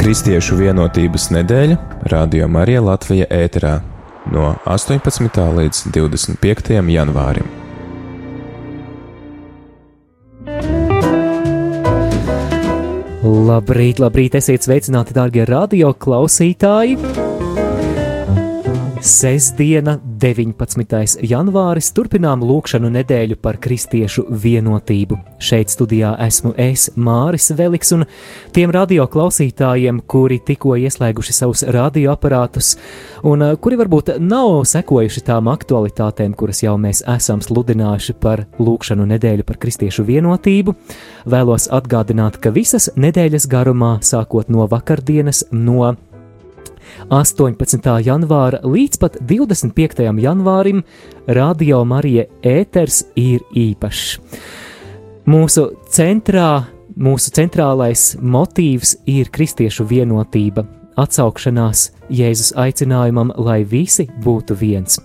Kristiešu vienotības nedēļa Radio Marija Latvija ēterā no 18. līdz 25. janvārim. Labrīt, labrīt, esiet sveicināti, dārgie radio klausītāji! Sesdiena, 19. janvāris, turpinām lūkšanu nedēļu par kristiešu vienotību. Šeit studijā esmu es, Māris Veliks, un tiem radio klausītājiem, kuri tikko ieslēguši savus radioaparātus, un uh, kuri varbūt nav sekojuši tām aktualitātēm, kuras jau mēs esam sludinājuši par lūkšanu nedēļu par kristiešu vienotību, vēlos atgādināt, ka visas nedēļas garumā, sākot no vakardienas, no 18. janvāra līdz pat 25. janvārim Radio Marija ēters ir īpašs. Mūsu centrā, mūsu centrālais motīvs ir kristiešu vienotība, atsaukšanās Jēzus aicinājumam, lai visi būtu viens.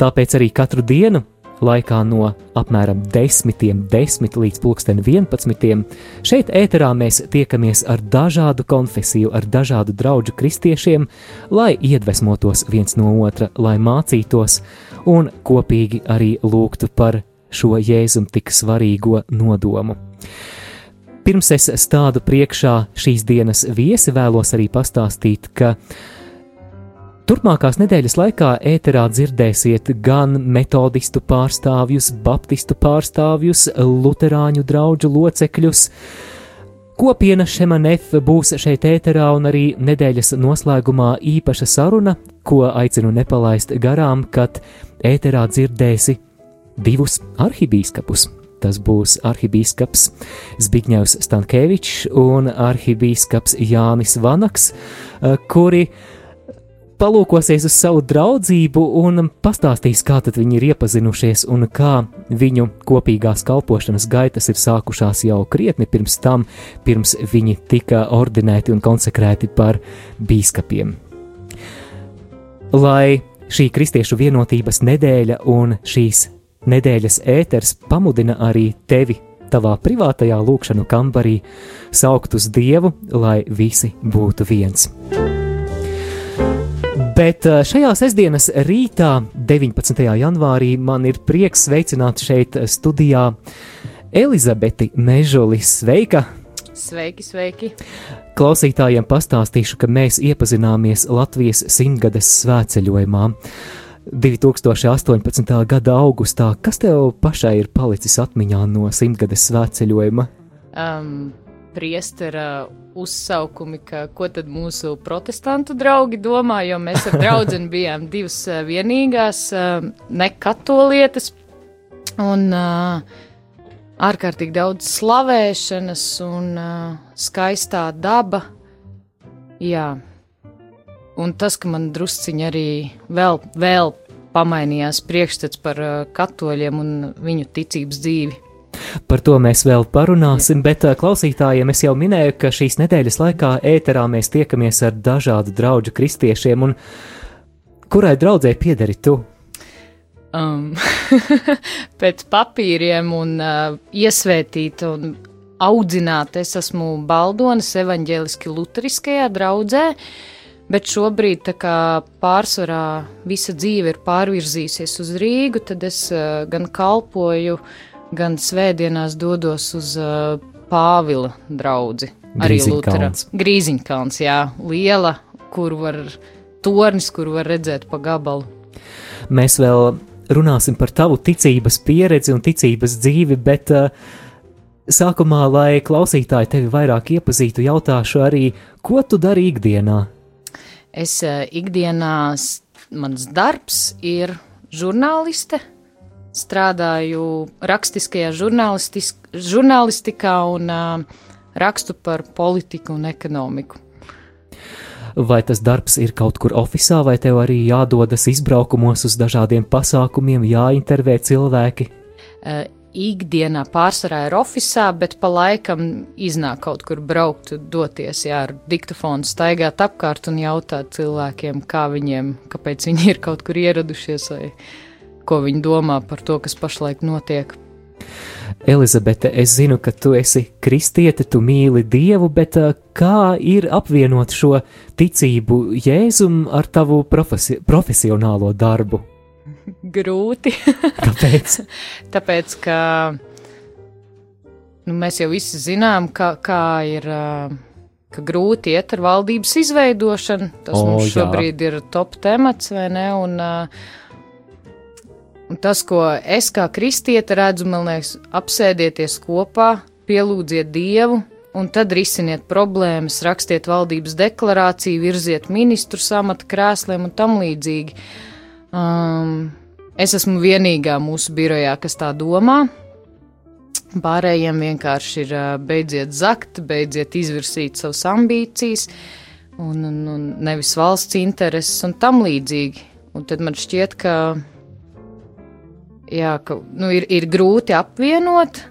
Tāpēc arī katru dienu laikā no apmēram 10, 10 līdz 11. Šeit ēterā mēs tiekamies ar dažādu konfesiju, ar dažādu draugu kristiešiem, lai iedvesmotos viens no otra, lai mācītos un kopīgi arī lūgtu par šo jēzum tik svarīgo nodomu. Pirms es stādu priekšā šīs dienas viesi, vēlos arī pastāstīt, ka Turpmākās nedēļas laikā ēterā dzirdēsiet gan metodistu pārstāvjus, baptistu pārstāvjus, luterāņu draugu locekļus. Kopiena Šemanef būs šeit ēterā un arī nedēļas noslēgumā īpaša saruna, ko aicinu nepalaist garām, kad ēterā dzirdēsi divus arhibīskapus. Tas būs arhibīskaps Zbigņevs Stankēvičs un arhibīskaps Jānis Vanaks, kuri palūkosies uz savu draudzību un pastāstīs, kā tad viņi ir iepazinušies un kā viņu kopīgās kalpošanas gaitas ir sākušās jau krietni pirms tam, pirms viņi tika ordinēti un konsekrēti par bīskapiem. Lai šī kristiešu vienotības nedēļa un šīs nedēļas ēters pamudina arī tevi tavā privātajā lūkšanu kambarī saukt uz Dievu, lai visi būtu viens. Bet eh, šajā sestdienas rītā, 19. janvārī, man ir prieks sveicināt šeit studijā Elizabeti Mežuli. Sveika! Sveiki, sveiki! Klausītājiem pastāstīšu, ka mēs iepazināmies Latvijas simtgades svētceļojumā. 2018. gada augustā, kas tev pašai ir palicis atmiņā no simtgades svētceļojuma? Um, priestera uzsaukumi, ka ko tad mūsu protestantu draugi domā, jo mēs ar draugu bijām divas eh, vienīgās eh, nekatolietes. Un uh, ārkārtīgi daudz slavēšanas un skaistā daba. Jā. Un tas, ka man drusciņi arī vēl, vēl pamainījās priekšstats par katoļiem un viņu ticības dzīvi. Par to mēs vēl parunāsim, bet klausītājiem es jau minēju, ka šīs nedēļas laikā ēterā mēs tiekamies ar dažādu draugu kristiešiem, un kurai draudzē piederi tu? Um, pēc papīriem un uh, iesvētīt un audzināt, es esmu Baldonas evaņģēliski luteriskajā draudzē, bet šobrīd tā kā pārsvarā visa dzīve ir pārvirzīsies uz Rīgu, tad es uh, gan kalpoju uh, gan svētdienās dodos uz uh, Pāvila draugu. Arī Lutāns. Grīziņkalns, jā, liela, kur var tornis, kur var redzēt pa gabalu. Mēs vēl runāsim par tavu ticības pieredzi un ticības dzīvi, bet uh, sākumā, lai klausītāji tevi vairāk iepazītu, jautāšu arī, ko tu dari ikdienā? Es uh, ikdienā, mans darbs ir žurnāliste, strādāju rakstiskajā žurnālistikā un uh, rakstu par politiku un ekonomiku. Vai tas darbs ir kaut kur oficiālā, vai tev arī jādodas izbraukumos uz dažādiem pasākumiem, jāintervē cilvēki? Uh, ikdienā pārsvarā ir oficiālā, bet pa laikam iznāk kaut kur braukt, doties, jā, ar diktofonu staigāt apkārt un jautāt cilvēkiem, kā viņiem, kāpēc viņi ir kaut kur ieradušies vai ko viņi domā par to, kas pašlaik notiek. Elizabete, es zinu, ka tu esi kristiete, tu mīli Dievu, bet kā ir apvienot šo ticību Jēzum ar tavu profesi profesionālo darbu? Grūti. Kāpēc? Tāpēc, ka nu, mēs jau visi zinām, ka, kā ir. Ka grūti iet ar valdības izveidošanu. Tas o, mums šobrīd jā. ir top temats, vai ne? Un, uh, Un tas, ko es kā kristiete redzu, man liekas, apsēdieties kopā, pielūdziet Dievu, un tad risiniet problēmas, rakstiet valdības deklarāciju, virziet ministru samata krēsliem un tam līdzīgi. Um, es esmu vienīgā mūsu birojā, kas tā domā. Pārējiem vienkārši ir beidziet zakt, beidziet izvirsīt savas ambīcijas, un, un, un nevis valsts intereses un tam līdzīgi. Un tad man šķiet, ka jā, ka nu, ir, ir grūti apvienot.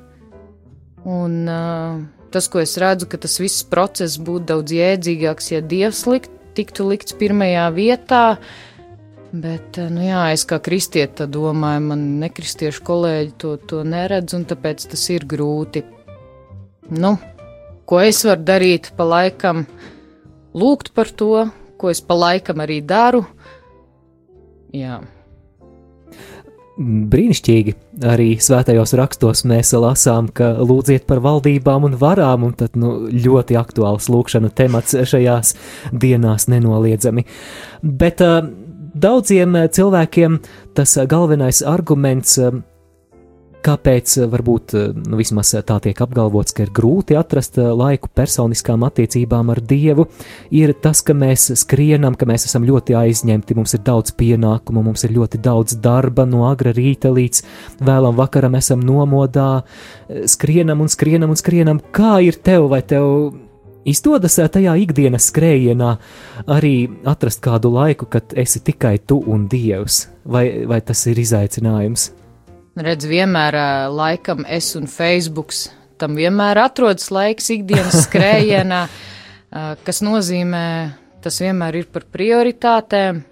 Un, uh, tas, ko es redzu, ka tas viss process būtu daudz jēdzīgāks, ja Dievs likt, tiktu likts pirmajā vietā. Bet, nu jā, es kā kristieti domāju, man nekristiešu kolēģi to, to neredz, un tāpēc tas ir grūti. Nu, ko es varu darīt pa laikam? Lūgt par to, ko es pa laikam arī daru. Jā. Brīnišķīgi. Arī svētajos rakstos mēs lasām, ka lūdziet par valdībām un varām, un tad nu, ļoti aktuāls lūkšana temats šajās dienās nenoliedzami. Bet uh, daudziem cilvēkiem tas galvenais arguments uh, Kāpēc eh, varbūt eh, nu, vismaz eh, tā tiek apgalvots, ka ir grūti atrast laiku personiskām attiecībām ar Dievu, ir tas, ka mēs skrienam, ka mēs esam ļoti aizņemti, mums ir daudz pienākumu, mums ir ļoti daudz darba no agra rīta līdz vēlam vakaram esam nomodā, skrienam un skrienam un skrienam. Kā ir tev vai tev? Izdodas tajā ikdienas skrējienā arī atrast kādu laiku, kad esi tikai tu un Dievs, vai, vai tas ir izaicinājums? Redz, vienmēr laikam es un Facebook tam vienmēr atrodas laiks ikdienas skrējienā, kas nozīmē, tas vienmēr ir par prioritātēm.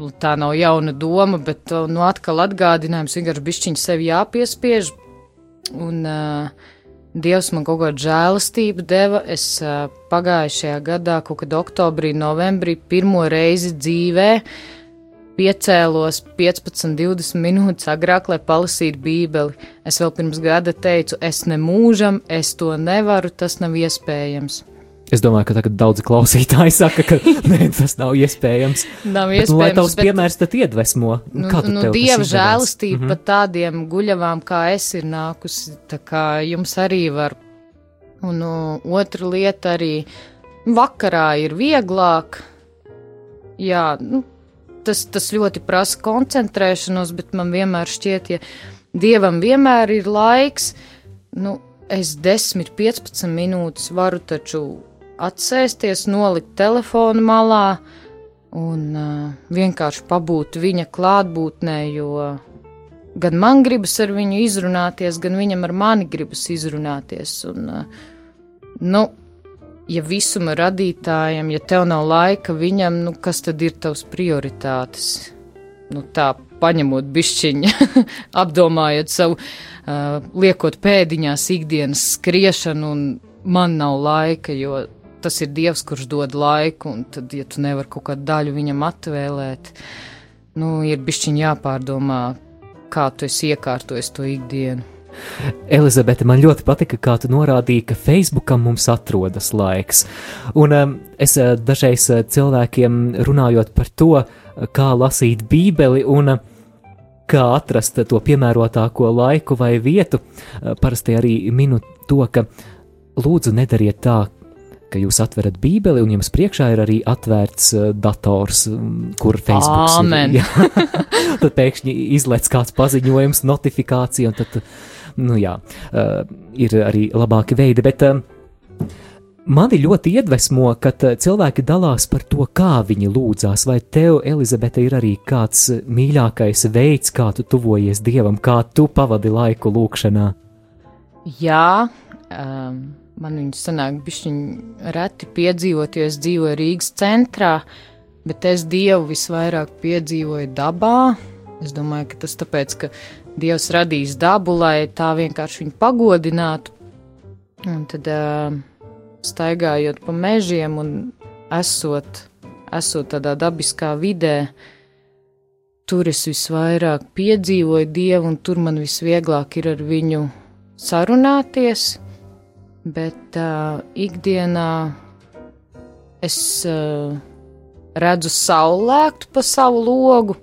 Nu, tā nav jauna doma, bet nu, atkal atgādinājums vienkārši bišķiņš sevi jāpiespiež. Un uh, Dievs man kaut kādu žēlastību deva. Es uh, pagājušajā gadā, kaut kad oktobrī, novembrī, pirmo reizi dzīvē uh, piecēlos 15, 20 minūtes agrāk, lai palasītu Bībeli. Es vēl pirms gada teicu, es nemūžam, es to nevaru, tas nav iespējams. Es domāju, ka tagad daudzi klausītāji saka, ka ne, tas nav iespējams. Nav iespējams. Bet, nu, lai tavs bet, piemērs tad iedvesmo. Nu, nu dieva žēlastība mm -hmm. pat tādiem guļavām kā es ir nākusi, tā kā jums arī var. Un nu, otra lieta arī vakarā ir vieglāk. Jā, nu, tas, tas ļoti prasa koncentrēšanos, bet man vienmēr šķiet, ja dievam vienmēr ir laiks, nu, es 10, 15 minūtes varu taču atsēsties, nolikt telefonu malā un uh, vienkārši pabūt viņa klātbūtnē, jo gan man gribas ar viņu izrunāties, gan viņam ar mani gribas izrunāties. Un, uh, nu, ja visuma radītājam, ja tev nav laika viņam, nu, kas tad ir tavs prioritātes? Nu, tā paņemot bišķiņu, apdomājot savu, uh, liekot pēdiņās ikdienas skriešanu, un man nav laika, jo tas ir Dievs, kurš dod laiku, un tad, ja tu nevari kaut kādu daļu viņam atvēlēt, nu, ir bišķiņ jāpārdomā, kā tu esi iekārtojis to ikdienu. Elizabete, man ļoti patika, kā tu norādīji, ka Facebookam mums atrodas laiks. Un um, es uh, dažreiz uh, cilvēkiem runājot par to, uh, kā lasīt Bībeli un uh, kā atrast to piemērotāko laiku vai vietu, parasti arī minu to, ka lūdzu nedariet tā, ka jūs atverat Bībeli un jums priekšā ir arī atvērts dators, um, kur Facebook ir. tad pēkšņi izlaiž kāds paziņojums, notifikācija, un tad nu jā, uh, ir arī labāki veidi, bet uh, mani ļoti iedvesmo, kad uh, cilvēki dalās par to, kā viņi lūdzās, vai tev, Elizabete, ir arī kāds mīļākais veids, kā tu tuvojies Dievam, kā tu pavadi laiku lūkšanā? Jā, um, man viņus sanāk bišķiņ reti piedzīvot, jo es dzīvoju Rīgas centrā, bet es Dievu visvairāk piedzīvoju dabā, Es domāju, ka tas tāpēc, ka Dievs radījis dabu, lai tā vienkārši viņu pagodinātu. Un tad staigājot pa mežiem un esot, esot tādā dabiskā vidē, tur es visvairāk piedzīvoju Dievu, un tur man visvieglāk ir ar viņu sarunāties, bet uh, ikdienā es uh, redzu saulēktu pa savu logu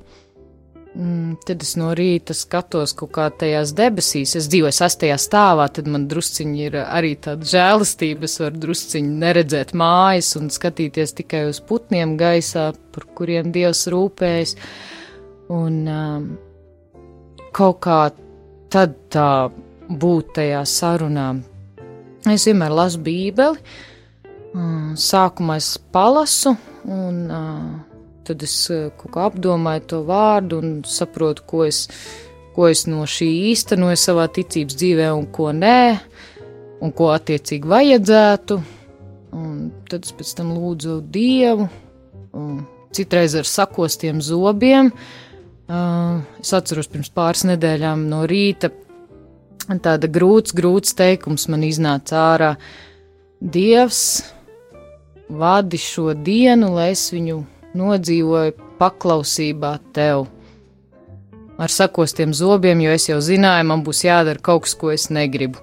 Mm, tad es no rīta skatos kaut kā tajās debesīs. Es dzīvoju sastajā stāvā, tad man drusciņi ir arī tāda žēlastība. Es varu drusciņi neredzēt mājas un skatīties tikai uz putniem gaisā, par kuriem Dievs rūpējas. Un um, kaut kā tad tā būt tajā sarunā. Es vienmēr lasu Bībeli. Um, sākumā es palasu un uh, tad es eh, kaut kā apdomāju to vārdu un saprotu, ko es, ko es no šī īstenoju savā ticības dzīvē un ko nē, un ko attiecīgi vajadzētu. Un tad es pēc tam lūdzu Dievu, citreiz ar sakostiem zobiem. Uh, es atceros pirms pāris nedēļām no rīta tāda grūts, grūts teikums man iznāca ārā. Dievs vadi šo dienu, lai es viņu nodzīvoju paklausībā tev. Ar sakostiem zobiem, jo es jau zināju, man būs jādara kaut kas, ko es negribu.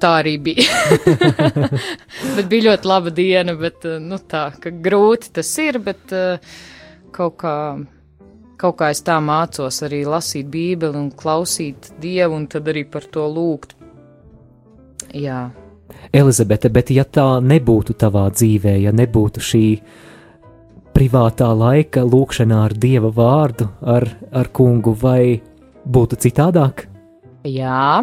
Tā arī bija. bet bija ļoti laba diena, bet eh, nu, tā, grūti tas ir, bet uh, kaut kā, kaut kā es tā mācos arī lasīt Bībeli un klausīt Dievu un tad arī par to lūgt. Jā. Elizabete, bet ja tā nebūtu tavā dzīvē, ja nebūtu šī privātā laika lūkšanā ar dieva vārdu, ar, ar kungu, vai būtu citādāk? Jā,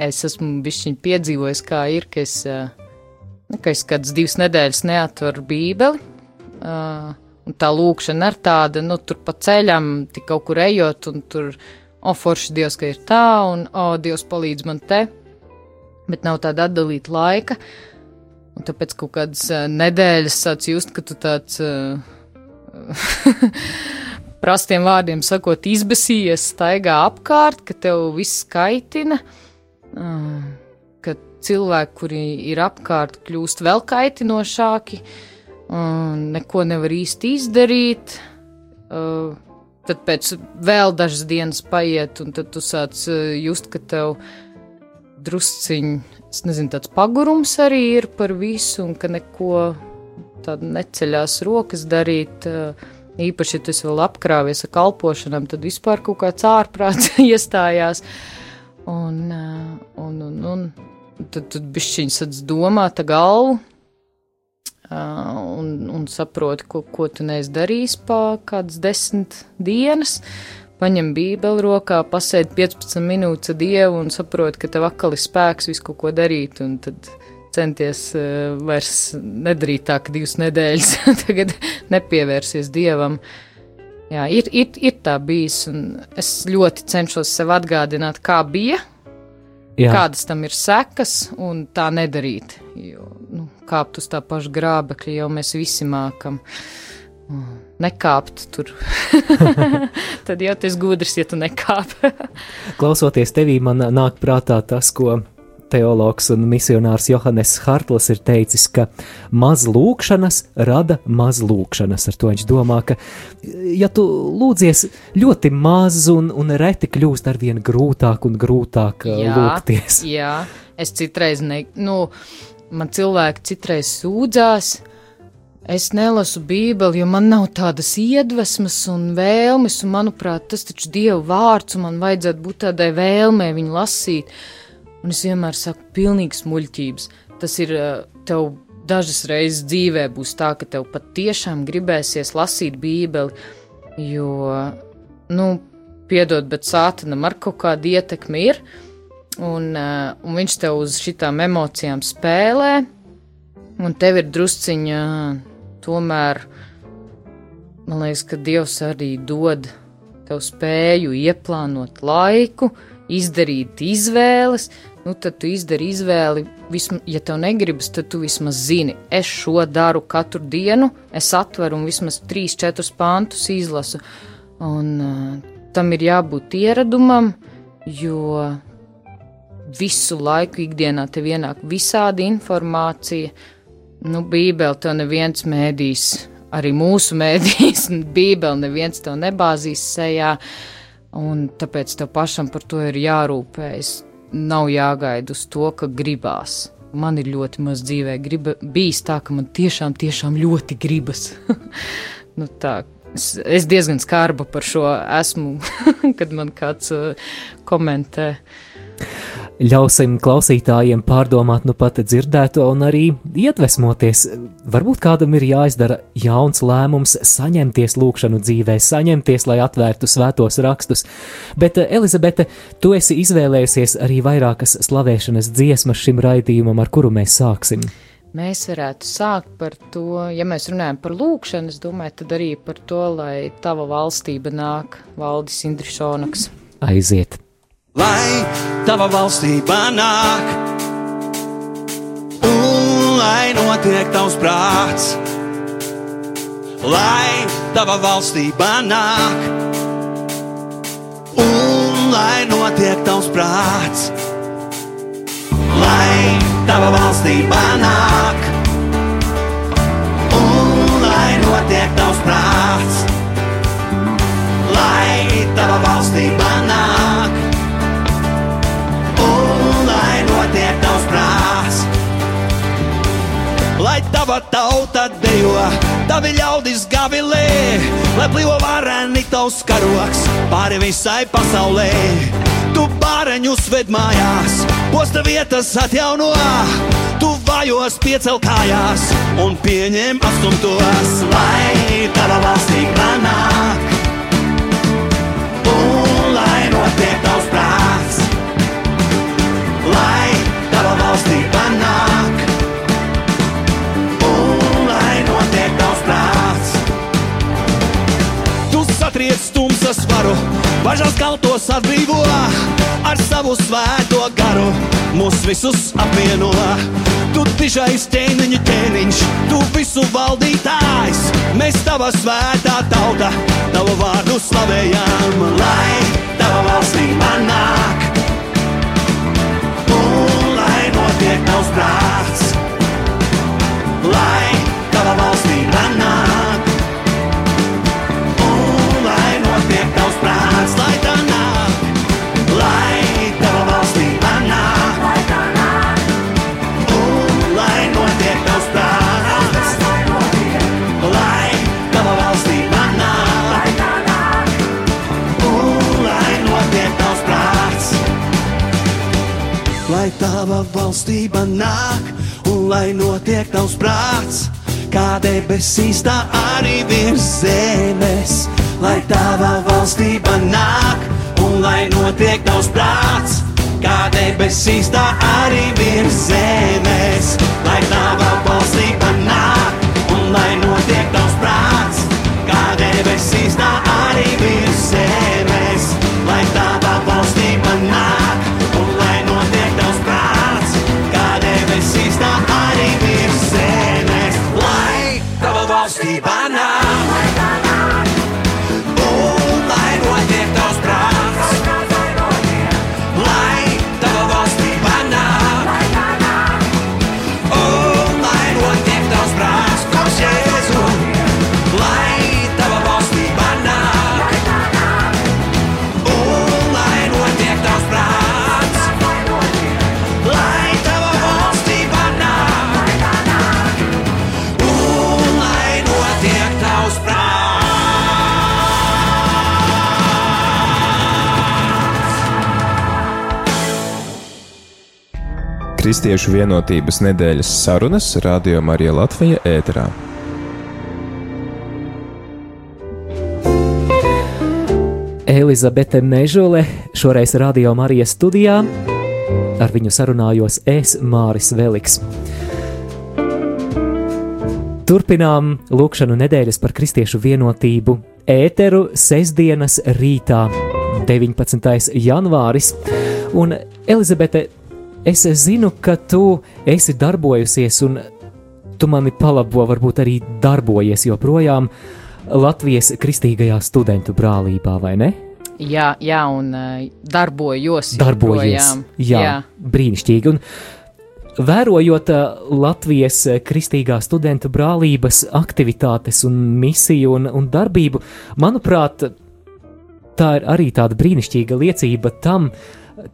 es esmu bišķiņ piedzīvojis, kā ir, ka es, nu, ka es kādas divas nedēļas neatveru bībeli, un tā lūkšana ir tāda, nu, tur pa ceļam, tik kaut kur ejot, un tur, o, forši Dievs, ka ir tā, un, o, Dievs palīdz man te, bet nav tāda atdalīta laika, un tāpēc kaut kādas nedēļas sāc just, ka tu tāds, uh, prastiem vārdiem sakot, izbēsījies, staigā apkārt, ka tev viss kaitina, ka cilvēki, kuri ir apkārt, kļūst vēl kaitinošāki, neko nevar īsti izdarīt. Tad pēc vēl dažas dienas paiet, un tad tu sāc just, ka tev drusciņi, es nezinu, tāds pagurums arī ir par visu, un ka neko tāda neceļās rokas darīt. Īpaši, ja tas vēl apkrāvies ar kalpošanām, tad vispār kaut kāds ārprāts iestājās. Un, un, un, un tad, tad bišķiņš sats domāt galvu un, un saproti, ko, ko tu neesi darījis pa kādas desmit dienas. Paņem bībeli rokā, pasēdi 15 minūtes ar dievu un saproti, ka tev atkal ir spēks visu ko darīt. Un tad centies uh, vairs nedarīt tā, ka divas nedēļas tagad nepievērsies dievam. Jā, ir, ir, ir tā bijis, un es ļoti cenšos sev atgādināt, kā bija, Jā. kādas tam ir sekas, un tā nedarīt. Jo nu, kāpt uz tā paša grābekļa jau mēs visi mākam. Nekāpt tur. Tad jau tas gudrs, ja tu nekāp. Klausoties tevī, man nāk prātā tas, ko teologs un misionārs Johannes Hartls ir teicis, ka maz lūkšanas rada maz lūkšanas. Ar to viņš domā, ka, ja tu lūdzies ļoti maz un, un reti kļūst ar vien grūtāk un grūtāk uh, jā, lūgties. Jā, es citreiz, ne, nu, man cilvēki citreiz sūdzās. Es nelasu Bībeli, jo man nav tādas iedvesmas un vēlmes, un manuprāt, tas taču ir Dieva vārds, un man vajadzētu būt tādai vēlmei viņu lasīt. Uh, Un es vienmēr saku, pilnīgs muļķības. Tas ir eh, tev dažas reizes dzīvē būs tā, ka tev patiešām gribēsies lasīt Bībeli, jo, nu, piedod, bet sātanam ar kaut kāda ietekme ir, un, uh, un viņš tev uz šitām emocijām spēlē, un tev ir drusciņa tomēr, man liekas, ka Dievs arī dod tev spēju ieplānot laiku, izdarīt izvēles, nu, tad tu izdari izvēli. Visma, ja tev negribas, tad tu vismaz zini, es šo daru katru dienu, es atveru un vismaz 3-4 pāntus izlasu. Un, uh, tam ir jābūt ieradumam, jo visu laiku ikdienā tev ienāk visādi informācija. Nu, Bībeli to neviens mēdīs, arī mūsu mēdīs, Bībeli neviens to nebāzīs sejā, un tāpēc tev pašam par to ir jārūpējas. Nav jāgaida uz to, ka gribās. Man ir ļoti maz dzīvē, griba, bijis tā, ka man tiešām, tiešām ļoti gribas. nu, tā, es, es diezgan skarba par šo esmu, kad man kāds uh, komentē. Ļausim klausītājiem pārdomāt nu pat dzirdēto un arī iedvesmoties. Varbūt kādam ir jāizdara jauns lēmums, saņemties lūkšanu dzīvē, saņemties, lai atvērtu svētos rakstus. Bet, Elizabete, tu esi izvēlējusies arī vairākas slavēšanas dziesmas šim raidījumam, ar kuru mēs sāksim. Mēs varētu sākt par to, ja mēs runājam par lūkšanu, es domāju, tad arī par to, lai tava valstība nāk, valdis Indrišonaks. Aiziet! Lai tava valstība nāk, un lai notiek tavs prāts, lai tava valstība nāk, un lai notiek tavs prāts, lai tava valstība nāk, tava tauta dejo, tavi ļaudis gavilē, lai plīvo vareni tavs karoks pāri visai pasaulē. Tu bāreņus ved mājās, posta vietas atjauno, tu vājos piecel kājās un pieņem astumtos, lai tava valstī nāk. Varu, bažas kaltos atbrīvo ar savu svēto garu. Mūs visus apvieno, tu tiešais ķēniņa ķēniņš, tu visu valdītājs. Mēs tava svētā tauta, tavu vārdu slavējam, lai tava valstība nāk notiek tavs prāts, lai tava valstība nāk. Lai tava valstība nāk. Un lai notiek tavs prāts, kā debesīs tā arī virs zemes. Lai tava valstība nāk un lai notiek tavs prāts, kā debesīs tā arī virs zemes. Lai tava valstība nāk un lai notiek tavs prāts, kā debesīs tā arī virs zemes. Kristiešu vienotības nedēļas sarunas Radio Marija Latvija ēterā. Elizabete Mežole, šoreiz Radio Marijas studijā. Ar viņu sarunājos es, Māris Veliks. Turpinām lūkšanu nedēļas par kristiešu vienotību ēteru sestdienas rītā, 19. janvāris. Un, Elizabete, es zinu, ka tu esi darbojusies un tu mani palabo, varbūt arī darbojies joprojām Latvijas kristīgajā studentu brālībā, vai ne? Jā, jā un uh, darbojos. Darbojies. Jā, jā, brīnišķīgi. Un vērojot uh, Latvijas uh, kristīgā studentu brālības aktivitātes un misiju un, un darbību, manuprāt, tā ir arī tāda brīnišķīga liecība tam,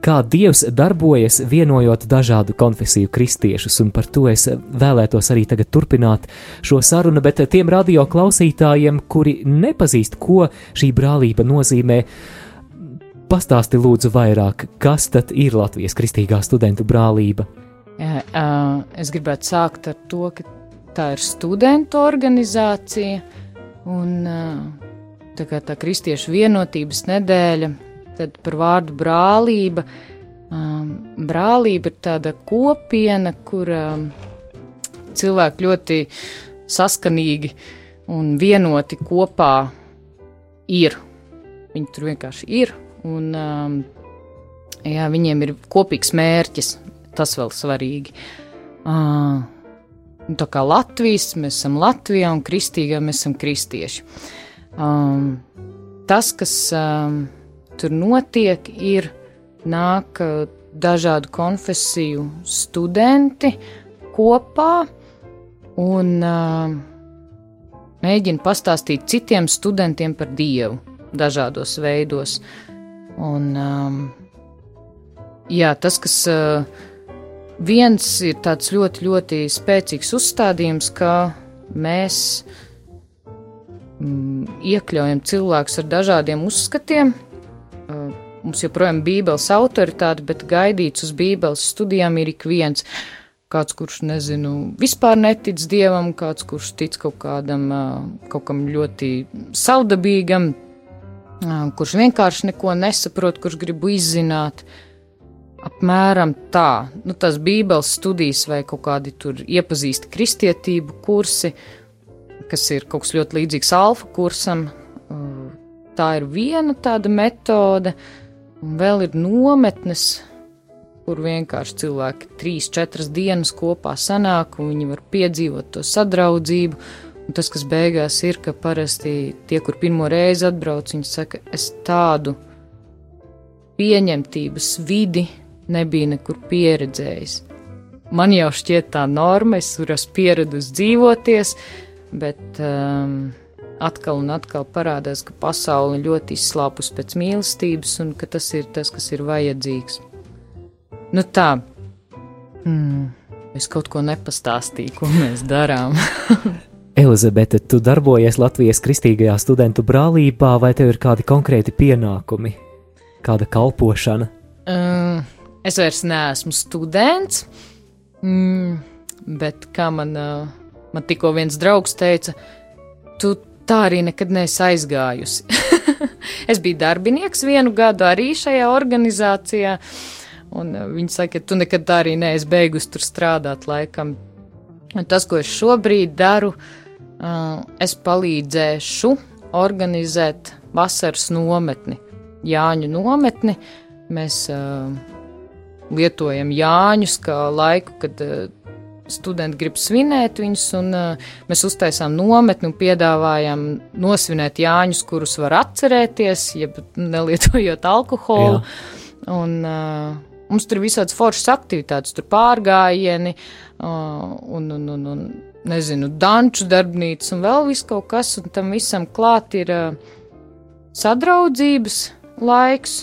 kā Dievs darbojas vienojot dažādu konfesiju kristiešus, un par to es vēlētos arī tagad turpināt šo sarunu, bet tiem radio klausītājiem, kuri nepazīst, ko šī brālība nozīmē, pastāsti lūdzu vairāk, kas tad ir Latvijas kristīgā studentu brālība? Jā, es gribētu sākt ar to, ka tā ir studentu organizācija un tā kā tā kristiešu vienotības nedēļa, tad par vārdu brālība. Um, brālība ir tāda kopiena, kur um, cilvēki ļoti saskanīgi un vienoti kopā ir. Viņi tur vienkārši ir, un um, jā, viņiem ir kopīgs mērķis. Tas vēl svarīgi. Uh, tā kā Latvijas, mēs esam Latvijā, un kristīgā mēs esam kristieši. Um, tas, kas um, tur notiek, ir nāk uh, dažādu konfesiju studenti kopā un uh, mēģina pastāstīt citiem studentiem par Dievu dažādos veidos. Un, um, jā, tas, kas uh, viens ir tāds ļoti, ļoti spēcīgs uzstādījums, ka mēs mm, iekļaujam cilvēkus ar dažādiem uzskatiem. Uh, mums joprojām ir Bībeles autoritāte, bet gaidīts uz Bībeles studijām ir ik viens. Kāds, kurš, nezinu, vispār netic dievam, kāds, kurš tic kaut kādam, uh, kaut ļoti savdabīgam, uh, kurš vienkārši neko nesaprot, kurš grib izzināt. Apmēram tā, nu, tas Bībeles studijas vai kaut kādi tur iepazīsti kristietību kursi, kas ir kaut kas ļoti līdzīgs alfa kursam. Tā ir viena tāda metode, un vēl ir nometnes, kur vienkārši cilvēki trīs, četras dienas kopā sanāk, un viņi var piedzīvot to sadraudzību. Un tas, kas beigās ir, ka parasti tie, kur pirmo reizi atbrauc, viņi saka, es tādu pieņemtības vidi nebija nekur pieredzējis. Man jau šķiet tā norma, es tur esmu pieradus dzīvoties, bet um, atkal un atkal parādās, ka pasaule ļoti izslāpus pēc mīlestības un ka tas ir tas, kas ir vajadzīgs. Nu tā, mm, es kaut ko nepastāstīju, ko mēs darām. Elizabete, tu darbojies Latvijas kristīgajā studentu brālībā, vai tev ir kādi konkrēti pienākumi, kāda kalpošana? Uh, es vairs neesmu students, mm, bet kā man, uh, man tikko viens draugs teica, tu tā arī nekad neesi aizgājusi. es biju darbinieks vienu gadu arī šajā organizācijā, un uh, viņi saka, ka tu nekad tā arī neesi beigusi tur strādāt laikam. Un tas, ko es šobrīd daru, uh, es palīdzēšu organizēt vasaras nometni, Jāņu nometni. Mēs uh, lietojam Jāņus kā laiku, kad studenti grib svinēt viņus, un uh, mēs uztaisām nometni un piedāvājam nosvinēt Jāņus, kurus var atcerēties, jeb nelietojot alkoholu. Jā. Un, uh, mums tur ir visādas foršas aktivitātes, tur pārgājieni uh, un, un, un, un nezinu, danču darbnīcas un vēl viss kaut kas, un tam visam klāt ir uh, sadraudzības laiks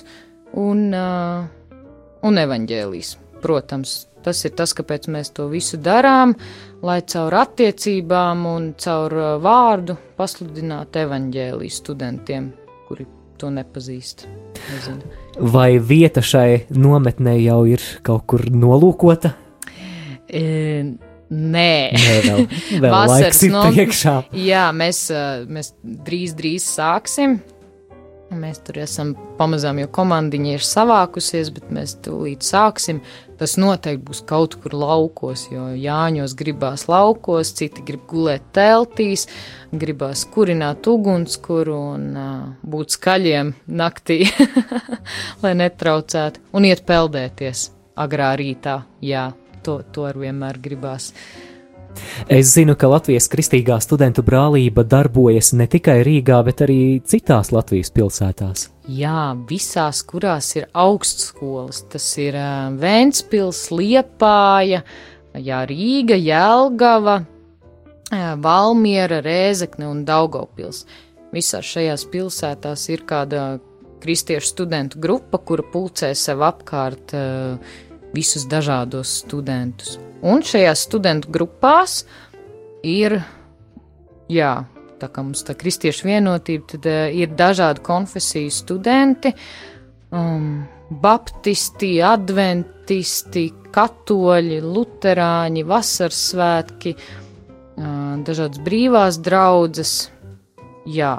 un, uh, un evaņģēlijas. Protams, tas ir tas, kāpēc mēs to visu darām, lai caur attiecībām un caur uh, vārdu pasludinātu evaņģēliju studentiem, kuri to nepazīst. Nezinu. Vai vieta šai nometnē jau ir kaut kur nolūkota? E, Nē, Nē vēl, vēl laiks ir no... priekšā. Jā, mēs, mēs drīz, drīz sāksim. Mēs tur esam pamazām, jo komandiņa ir savākusies, bet mēs tūlīt sāksim. Tas noteikti būs kaut kur laukos, jo Jāņos gribās laukos, citi grib gulēt teltīs, gribās kurināt ugunskura un uh, būt skaļiem naktī, lai netraucētu, un iet peldēties agrā rītā. Jā, to, to ar vienmēr gribās. Es zinu, ka Latvijas Kristīgā studentu brālība darbojas ne tikai Rīgā, bet arī citās Latvijas pilsētās. Jā, visās, kurās ir augstskolas. Tas ir Vēnspils, Liepāja, jā, Rīga, Jelgava, Valmiera, Rēzekne un Daugavpils. Visās šajās pilsētās ir kāda kristiešu studentu grupa, kura pulcē sev apkārt uh, visus dažādos studentus. Un šajās studentu grupās ir, jā, tā kā mums tā kristiešu vienotība, tad uh, ir dažādu konfesiju studenti, um, baptisti, adventisti, katoļi, luterāņi, vasaras svētki, uh, dažādas brīvās draudzes, jā,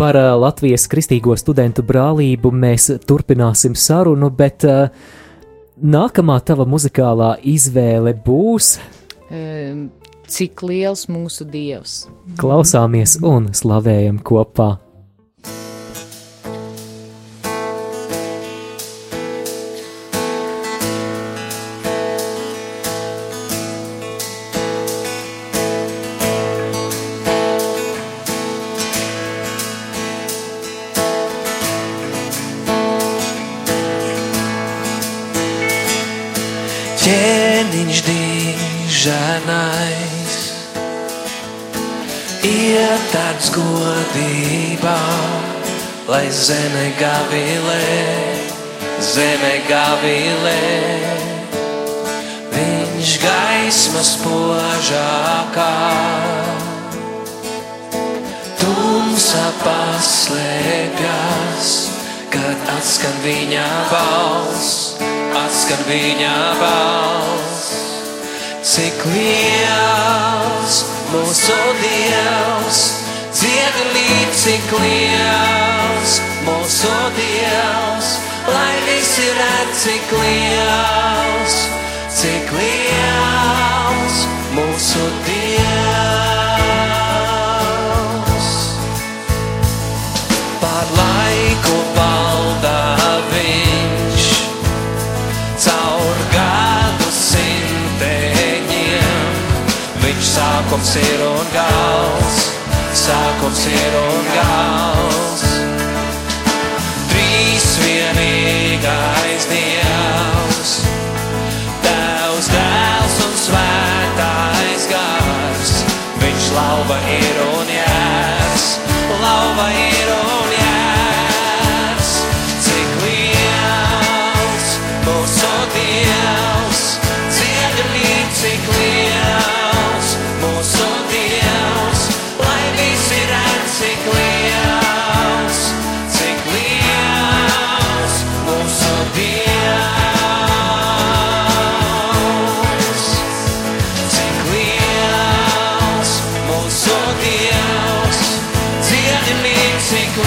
Par uh, Latvijas Kristīgo studentu brālību mēs turpināsim sarunu, bet uh, nākamā tava muzikālā izvēle būs. Cik liels mūsu dievs? Klausāmies un slavējam kopā! Lai zeme gavilē, zeme gavilē. Viņš gaismas požākā, tumsa paslēpjas, kad atskan viņa balss atskan viņa balss. Cik liels mūsu Dievs, dziedi līdz cik liels mūsu Dievs, lai visi redz cik liels, cik liels mūsu Dievs. Par laiku valdā viņš caur gadu simteņiem. Viņš sākums ir un gals, sākums ir un gals. Trīs vienīgais Dievs, Tevs dēls un svētais gars. Viņš lauva ir un jēs, lauva ir Dievs, dziedi līdz cik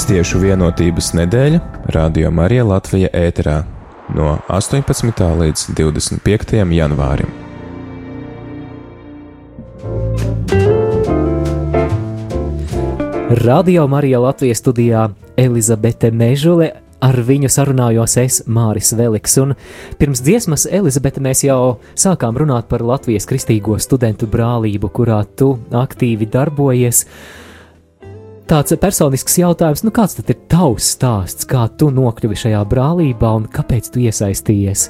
Kristiešu vienotības nedēļa Radio Marija Latvija ēterā no 18. līdz 25. janvārim. Radio Marija Latvijas studijā Elizabete Mežule Ar viņu sarunājos es, Māris Veliks, un pirms dziesmas Elizabete mēs jau sākām runāt par Latvijas kristīgo studentu brālību, kurā tu aktīvi darbojies. Tāds personisks jautājums, nu kāds tad ir tavs stāsts, kā tu nokļuvi šajā brālībā un kāpēc tu iesaistījies?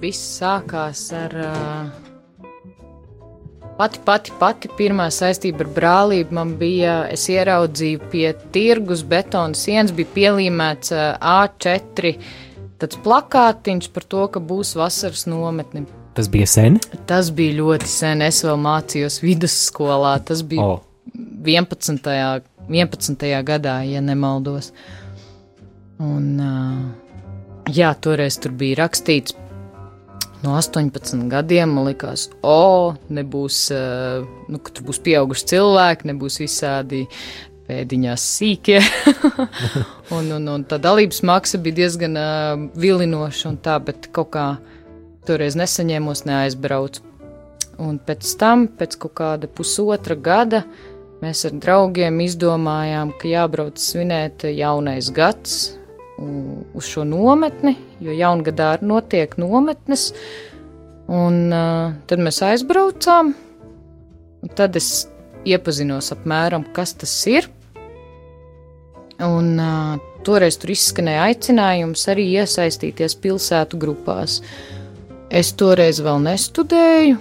Viss sākās ar Pati, pati, pati pirmā saistība ar brālību man bija, es ieraudzīju pie tirgus betona sienas, bija pielīmēts A4 tāds plakātiņš par to, ka būs vasaras nometne. Tas bija sen? Tas bija ļoti sen. Es vēl mācījos vidusskolā. Tas bija oh. 11. 11. gadā, ja nemaldos. Un, jā, toreiz tur bija rakstīts no 18 gadiem man likās, o, nebūs, eh, nu, ka tur būs pieauguši cilvēki, nebūs visādi pēdiņās sīkie. un, un, un tā dalības maksa bija diezgan uh, vilinoša un tā, bet kaut kā toreiz nesaņēmos, neaizbraucu. Un pēc tam, pēc kaut kāda pusotra gada, mēs ar draugiem izdomājām, ka jābrauc svinēt jaunais gads uz šo nometni, jo jaungadā notiek nometnes. Un, uh, tad mēs aizbraucām, un tad es iepazinos apmēram, kas tas ir. Un, uh, toreiz tur izskanēja aicinājums arī iesaistīties pilsētu grupās. Es toreiz vēl nestudēju,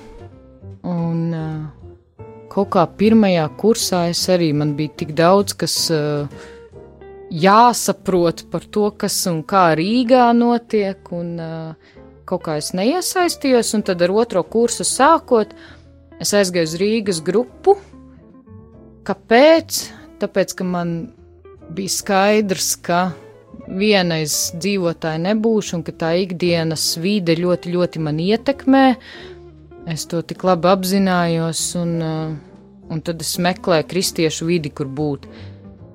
un uh, kaut kā pirmajā kursā es arī man bija tik daudz, kas uh, jāsaprot par to, kas un kā Rīgā notiek, un uh, kaut kā es neiesaistījos, un tad ar otro kursu sākot, es aizgāju uz Rīgas grupu. Kāpēc? Tāpēc, ka man bija skaidrs, ka vienais dzīvotāji nebūšu, un ka tā ikdienas vide ļoti, ļoti man ietekmē. Es to tik labi apzinājos, un, uh, un tad es meklēju kristiešu vidi, kur būt.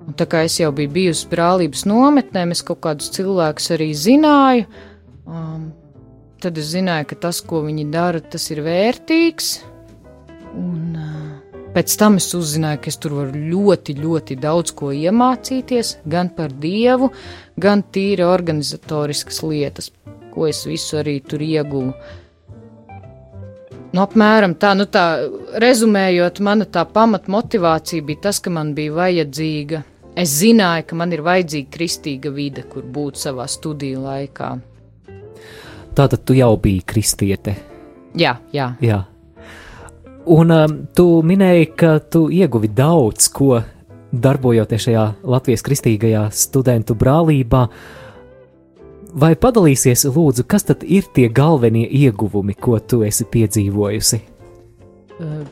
Un tā kā es jau biju bijusi brālības nometnē, es kaut kādus cilvēkus arī zināju. Um, tad es zināju, ka tas, ko viņi dara, tas ir vērtīgs. Un, uh, pēc tam es uzzināju, ka es tur varu ļoti, ļoti daudz ko iemācīties, gan par dievu, gan tīri organizatoriskas lietas, ko es visu arī tur ieguvu. Nu, apmēram tā, nu tā, rezumējot, mana tā pamatmotivācija bija tas, ka man bija vajadzīga Es zināju, ka man ir vajadzīga kristīga vide, kur būt savā studiju laikā. Tātad tu jau biji kristiete. Jā, jā. jā. Un um, tu minēji, ka tu ieguvi daudz ko darbojoties šajā Latvijas kristīgajā studentu brālībā. Vai padalīsies, lūdzu, kas tad ir tie galvenie ieguvumi, ko tu esi piedzīvojusi? Uh,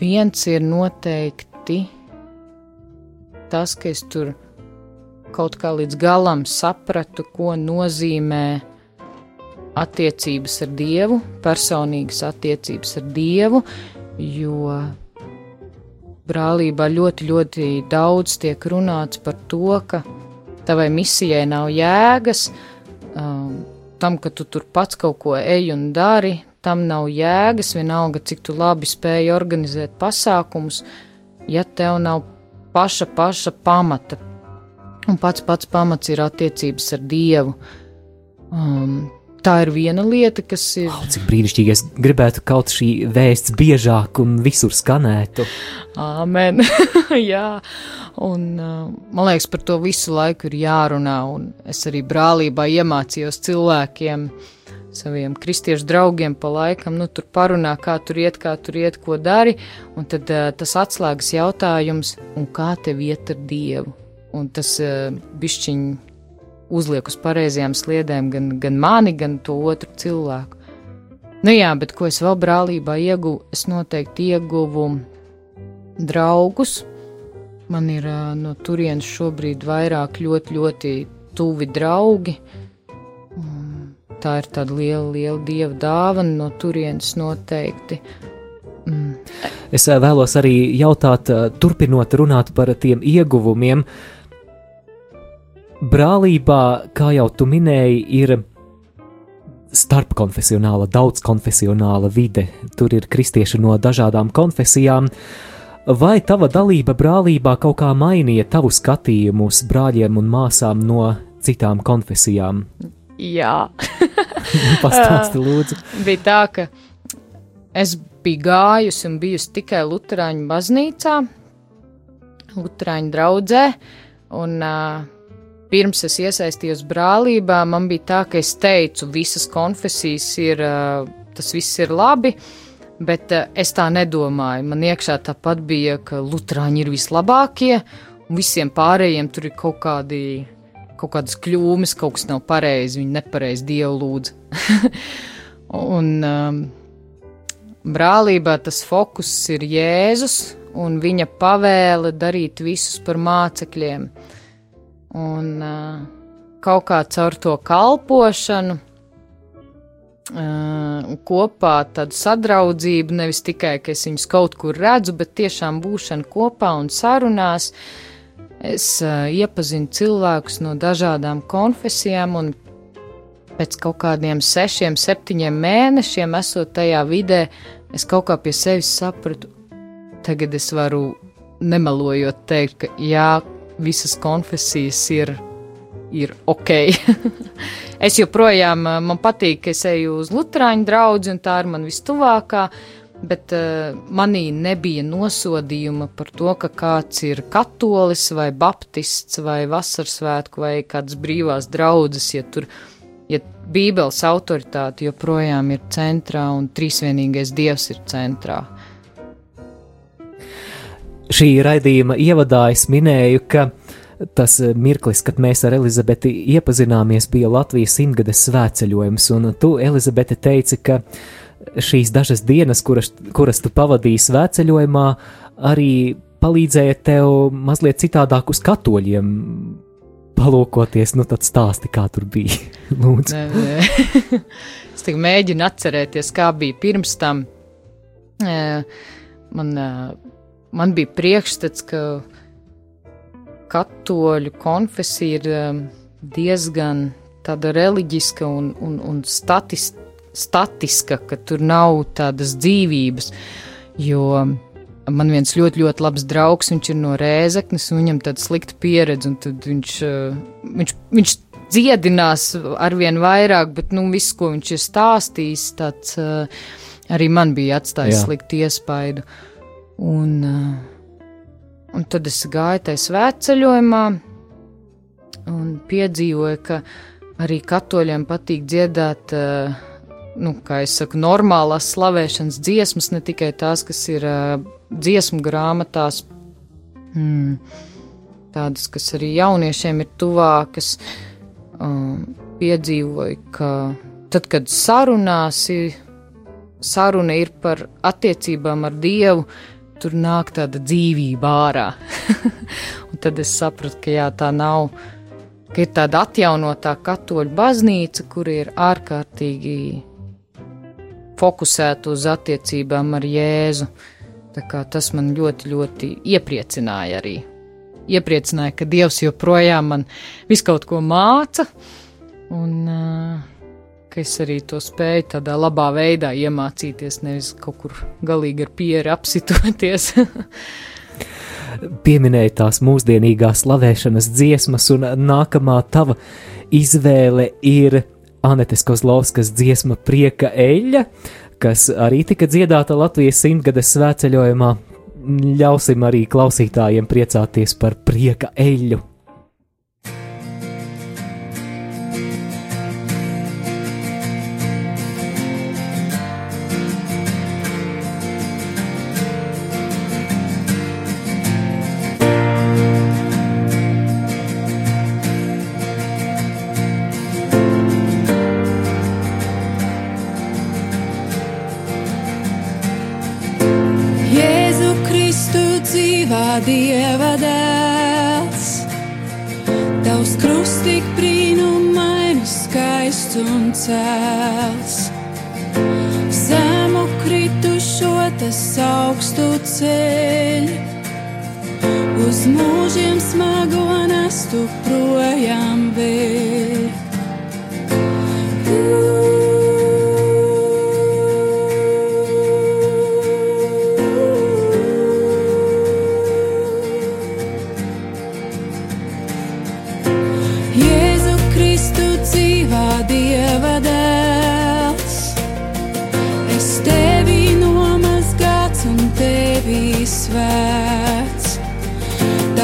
viens ir noteikti tas, ka es tur kaut kā līdz galam sapratu, ko nozīmē attiecības ar Dievu, personīgas attiecības ar Dievu, jo brālībā ļoti, ļoti daudz tiek runāts par to, ka tavai misijai nav jēgas, um, tam, ka tu tur pats kaut ko ej un dari, tam nav jēgas, vienalga, cik tu labi spēj organizēt pasākumus, ja tev nav paša, paša pamata. Un pats pats pamats ir attiecības ar Dievu. Um, tā ir viena lieta, kas ir. Oh, cik brīnišķīgi es gribētu kaut šī vēsts biežāk un visur skanētu. Āmen. Jā, un uh, man liekas, par to visu laiku ir jārunā. Un es arī brālībā iemācījos cilvēkiem saviem kristiešu draugiem pa laikam, nu, tur parunā, kā tur iet, kā tur iet, ko dari, un tad uh, tas atslēgas jautājums, un kā tev iet ar Dievu? Un tas uh, bišķiņ uzliek uz pareizajām sliedēm gan, gan mani, gan to otru cilvēku. Nu jā, bet ko es vēl brālībā ieguvu? Es noteikti ieguvu draugus. Man ir uh, no turienes šobrīd vairāk ļoti, ļoti tuvi draugi. Uh, tā ir tāda liela, liela dieva dāvana no turienes noteikti. Mm. Es vēlos arī jautāt, turpinot runāt par tiem ieguvumiem. Brālībā, kā jau tu minēji, ir starpkonfesionāla, daudzkonfesionāla vide. Tur ir kristieši no dažādām konfesijām. Vai tava dalība brālībā kaut kā mainīja tavu skatījumu uz brāļiem un māsām no citām konfesijām. Jā, Pastāsti, lūdzu. bija tā, ka es biju gājusi un bijusi tikai Lutāņu baznīcā, Lutāņu draugzē. Un, uh, pirms es iesaistījos brālībā, man bija tā, ka es teicu, visas konfesijas ir, uh, tas viss ir labi. Bet uh, es tā nedomāju. Man iekšā tāpat bija, ka Lutāņi ir vislabākie, un visiem pārējiem tur ir kaut kādi kaut kādas kļūmes, kaut kas nav pareizi, viņi nepareizi dievu lūdz. un um, brālībā tas fokus ir Jēzus un viņa pavēle darīt visus par mācekļiem. Un uh, kaut kā caur to kalpošanu. Uh, kopā tādu sadraudzību, nevis tikai, ka es viņus kaut kur redzu, bet tiešām būšana kopā un sarunās, Es uh, iepazinu cilvēkus no dažādām konfesijām, un pēc kaut kādiem sešiem, septiņiem mēnešiem, esot tajā vidē, es kaut kā pie sevis sapratu, tagad es varu nemelojot teikt, ka jā, visas konfesijas ir, ir ok. es joprojām man patīk, ka es eju uz Lutāņu draugu, un tā ir man vistuvākā bet uh, manī nebija nosodījuma par to, ka kāds ir katolis vai baptists vai vasarsvētku vai kādas brīvās draudzes, ja tur, ja bībeles autoritāte joprojām ir centrā un trīsvienīgais dievs ir centrā. Šī raidījuma ievadā es minēju, ka tas mirklis, kad mēs ar Elizabeti iepazināmies, bija Latvijas simtgades svētceļojums, un tu, Elizabete, teici, ka šīs dažas dienas, kuras, kuras tu pavadīji svētceļojumā, arī palīdzēja tev mazliet citādāk uz katoļiem palūkoties, nu tad stāsti, kā tur bija. Lūdzu. Nē, nē. es tikai mēģinu atcerēties, kā bija pirms tam. Man, man bija priekšstats, ka katoļu konfesija ir diezgan tāda reliģiska un, un, un statistiska statiska, ka tur nav tādas dzīvības. Jo man viens ļoti, ļoti labs draugs, viņš ir no Rēzeknes, un viņam tāda slikta pieredze, un tad viņš, eh, viņš, viņš dziedinās arvien vairāk, bet nu, viss, ko viņš ir stāstījis, tāds eh, arī man bija atstājis sliktu iespaidu. Un, eh, un tad es gāju tajā svētceļojumā un piedzīvoju, ka arī katoļiem patīk dziedāt uh, nu, kā jau saku, normālās slavēšanas dziesmas, ne tikai tās, kas ir uh, dziesmu grāmatās, mm, tādas, kas arī jauniešiem ir tuvākas. Um, piedzīvoju, ka tad, kad sarunāsi, saruna ir par attiecībām ar Dievu, tur nāk tāda dzīvība ārā. Tad es sapratu, ka jā, tā nav. Ka ir tāda atjaunotā katoļu baznīca, kur ir ārkārtīgi fokusētu uz attiecībām ar Jēzu. Tas man ļoti, ļoti iepriecināja arī. Iepriecināja, ka Dievs joprojām man visu kaut ko māca, un uh, ka es arī to spēju tādā labā veidā iemācīties, nevis kaut kur galīgi ar pieri apsitoties. Pieminēja tās mūsdienīgās slavēšanas dziesmas, un nākamā tava izvēle ir Anetes Kozlovskas dziesma Prieka eļļa, kas arī tika dziedāta Latvijas simtgades svētceļojumā. Ļausim arī klausītājiem priecāties par prieka eļļu.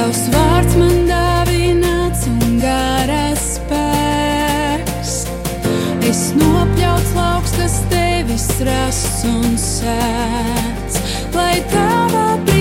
Tavs vārds man dāvināts un garas spēks. Es nopļauts lauks, kas tevis rasts un sēts, lai tavā pēdējā.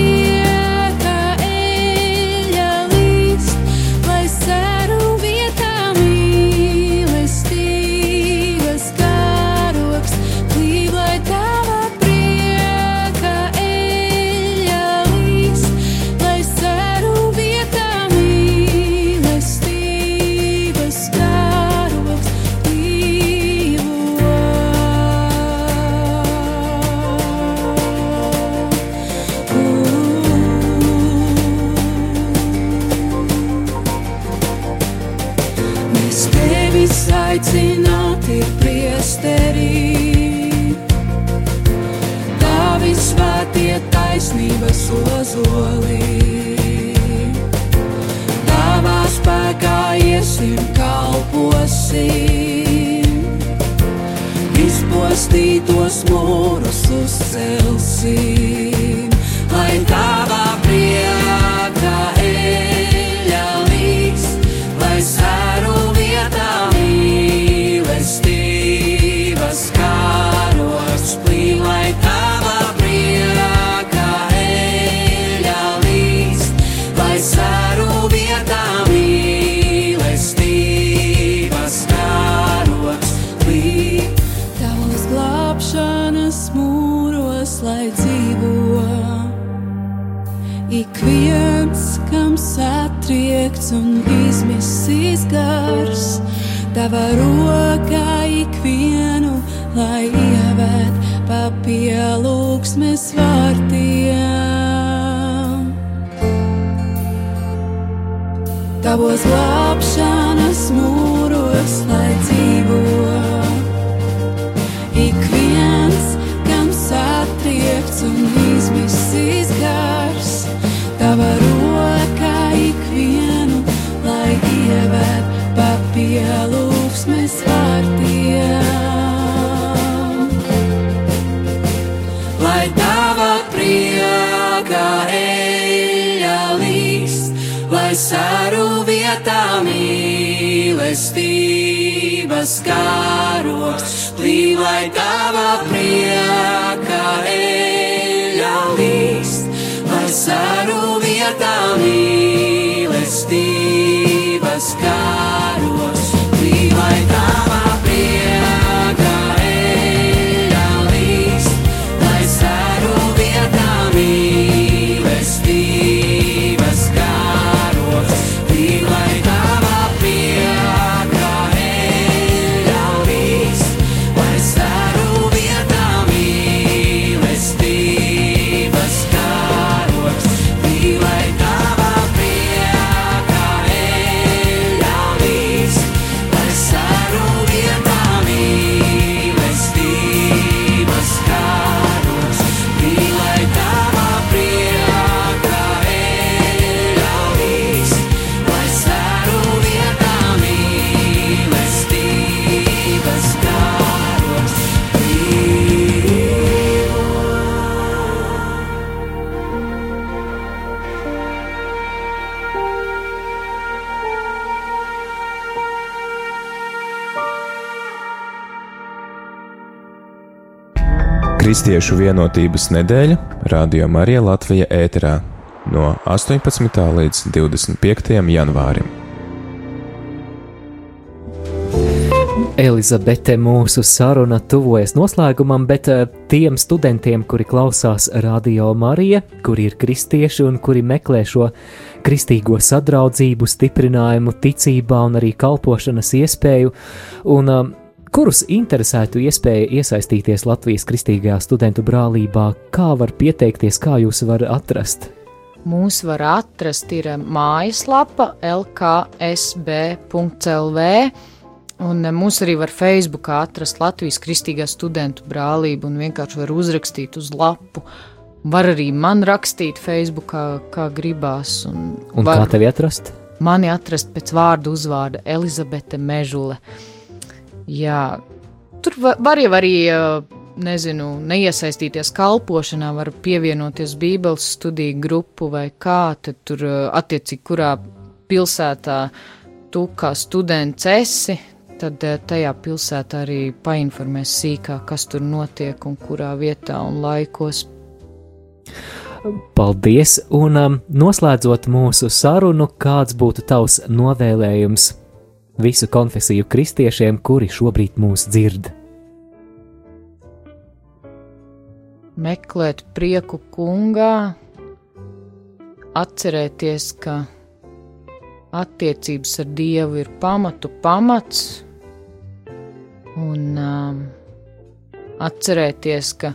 Kalposim, izpostītos mūrus uzcelsim, lai tavā un izmisīs gars, tava rokā ikvienu, lai ievēt pa pielūgsmes vārtiem. Tavos glābšanas mūros, lai dzīvo ik viens, kam satriekts un izmisīs mīlestības karoks, plīn, lai tava prieka eļa līst, lai sēru Kristiešu vienotības nedēļa Radio Marija Latvija ēterā no 18. līdz 25. janvārim. Elizabete, mūsu saruna tuvojas noslēgumam, bet eh, tiem studentiem, kuri klausās Radio Marija, kuri ir kristieši un kuri meklē šo kristīgo sadraudzību, stiprinājumu, ticībā un arī kalpošanas iespēju, un um, kurus interesētu iespēja iesaistīties Latvijas kristīgajā studentu brālībā, kā var pieteikties, kā jūs varat atrast? Mūs var atrast ir mājaslapa lksb.lv. Un eh, mūs arī var Facebookā atrast Latvijas Kristīgā studentu brālību un vienkārši var uzrakstīt uz lapu. Var arī man rakstīt Facebookā, kā gribās. Un, Un var kā tevi atrast? mani atrast pēc vārdu uzvārda Elizabete Mežule. Jā, tur va- var jau arī, nezinu, neiesaistīties kalpošanā, var pievienoties Bībeles studiju grupu vai kā, tad tur attiecīgi kurā pilsētā tu kā students esi, tad tajā pilsētā arī painformēs sīkāk, kas tur notiek un kurā vietā un laikos. Paldies! Un um, noslēdzot mūsu sarunu, kāds būtu tavs novēlējums visu konfesiju kristiešiem, kuri šobrīd mūs dzird? Meklēt prieku kungā, atcerēties, ka attiecības ar Dievu ir pamatu pamats, un um, atcerēties, ka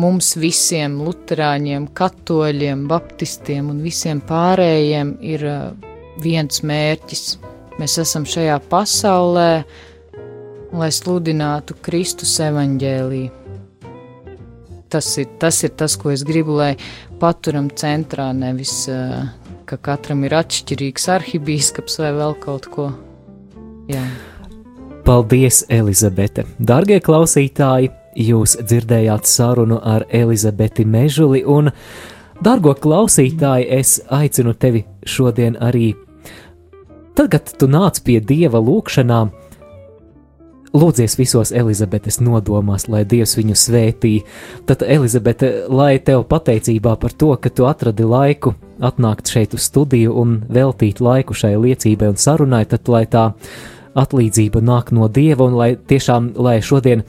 mums visiem, luterāņiem, katoļiem, baptistiem un visiem pārējiem ir uh, viens mērķis. Mēs esam šajā pasaulē, lai sludinātu Kristus evaņģēlīju. Tas ir, tas ir tas, ko es gribu, lai paturam centrā, nevis uh, ka katram ir atšķirīgs arhibīskaps vai vēl kaut ko. Jā. Paldies, Elizabete! Darbie klausītāji, jūs dzirdējāt sarunu ar Elizabeti Mežuli, un, dārgo klausītāji, es aicinu tevi šodien arī, tad, kad tu nāc pie dieva lūgšanām, Lūdzies visos Elizabetes nodomās, lai Dievs viņu svētī. Tad, Elizabete, lai tev pateicībā par to, ka tu atradi laiku atnākt šeit uz studiju un veltīt laiku šai liecībai un sarunai, tad lai tā atlīdzība nāk no Dieva un lai tiešām, lai šodien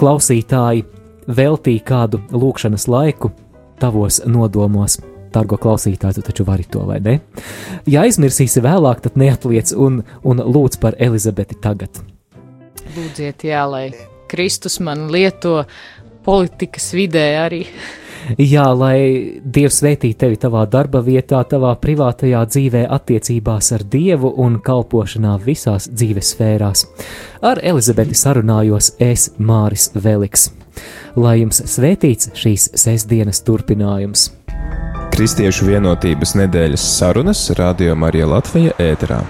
klausītāji veltīja kādu lūkšanas laiku tavos nodomos. Dargo klausītāji, tu taču vari to, vai ne? Ja aizmirsīsi vēlāk, tad neatliec un, un lūdz par Elizabeti tagad. Lūdziet, jā, lai Kristus man lieto politikas vidē arī. Jā, lai Dievs svētī tevi tavā darba vietā, tavā privātajā dzīvē, attiecībās ar Dievu un kalpošanā visās dzīves sfērās. Ar Elizabeti sarunājos es Māris Veliks. Lai jums svētīts šīs sestdienas turpinājums. Kristiešu vienotības nedēļas sarunas Radio Marija Latvija ēterā.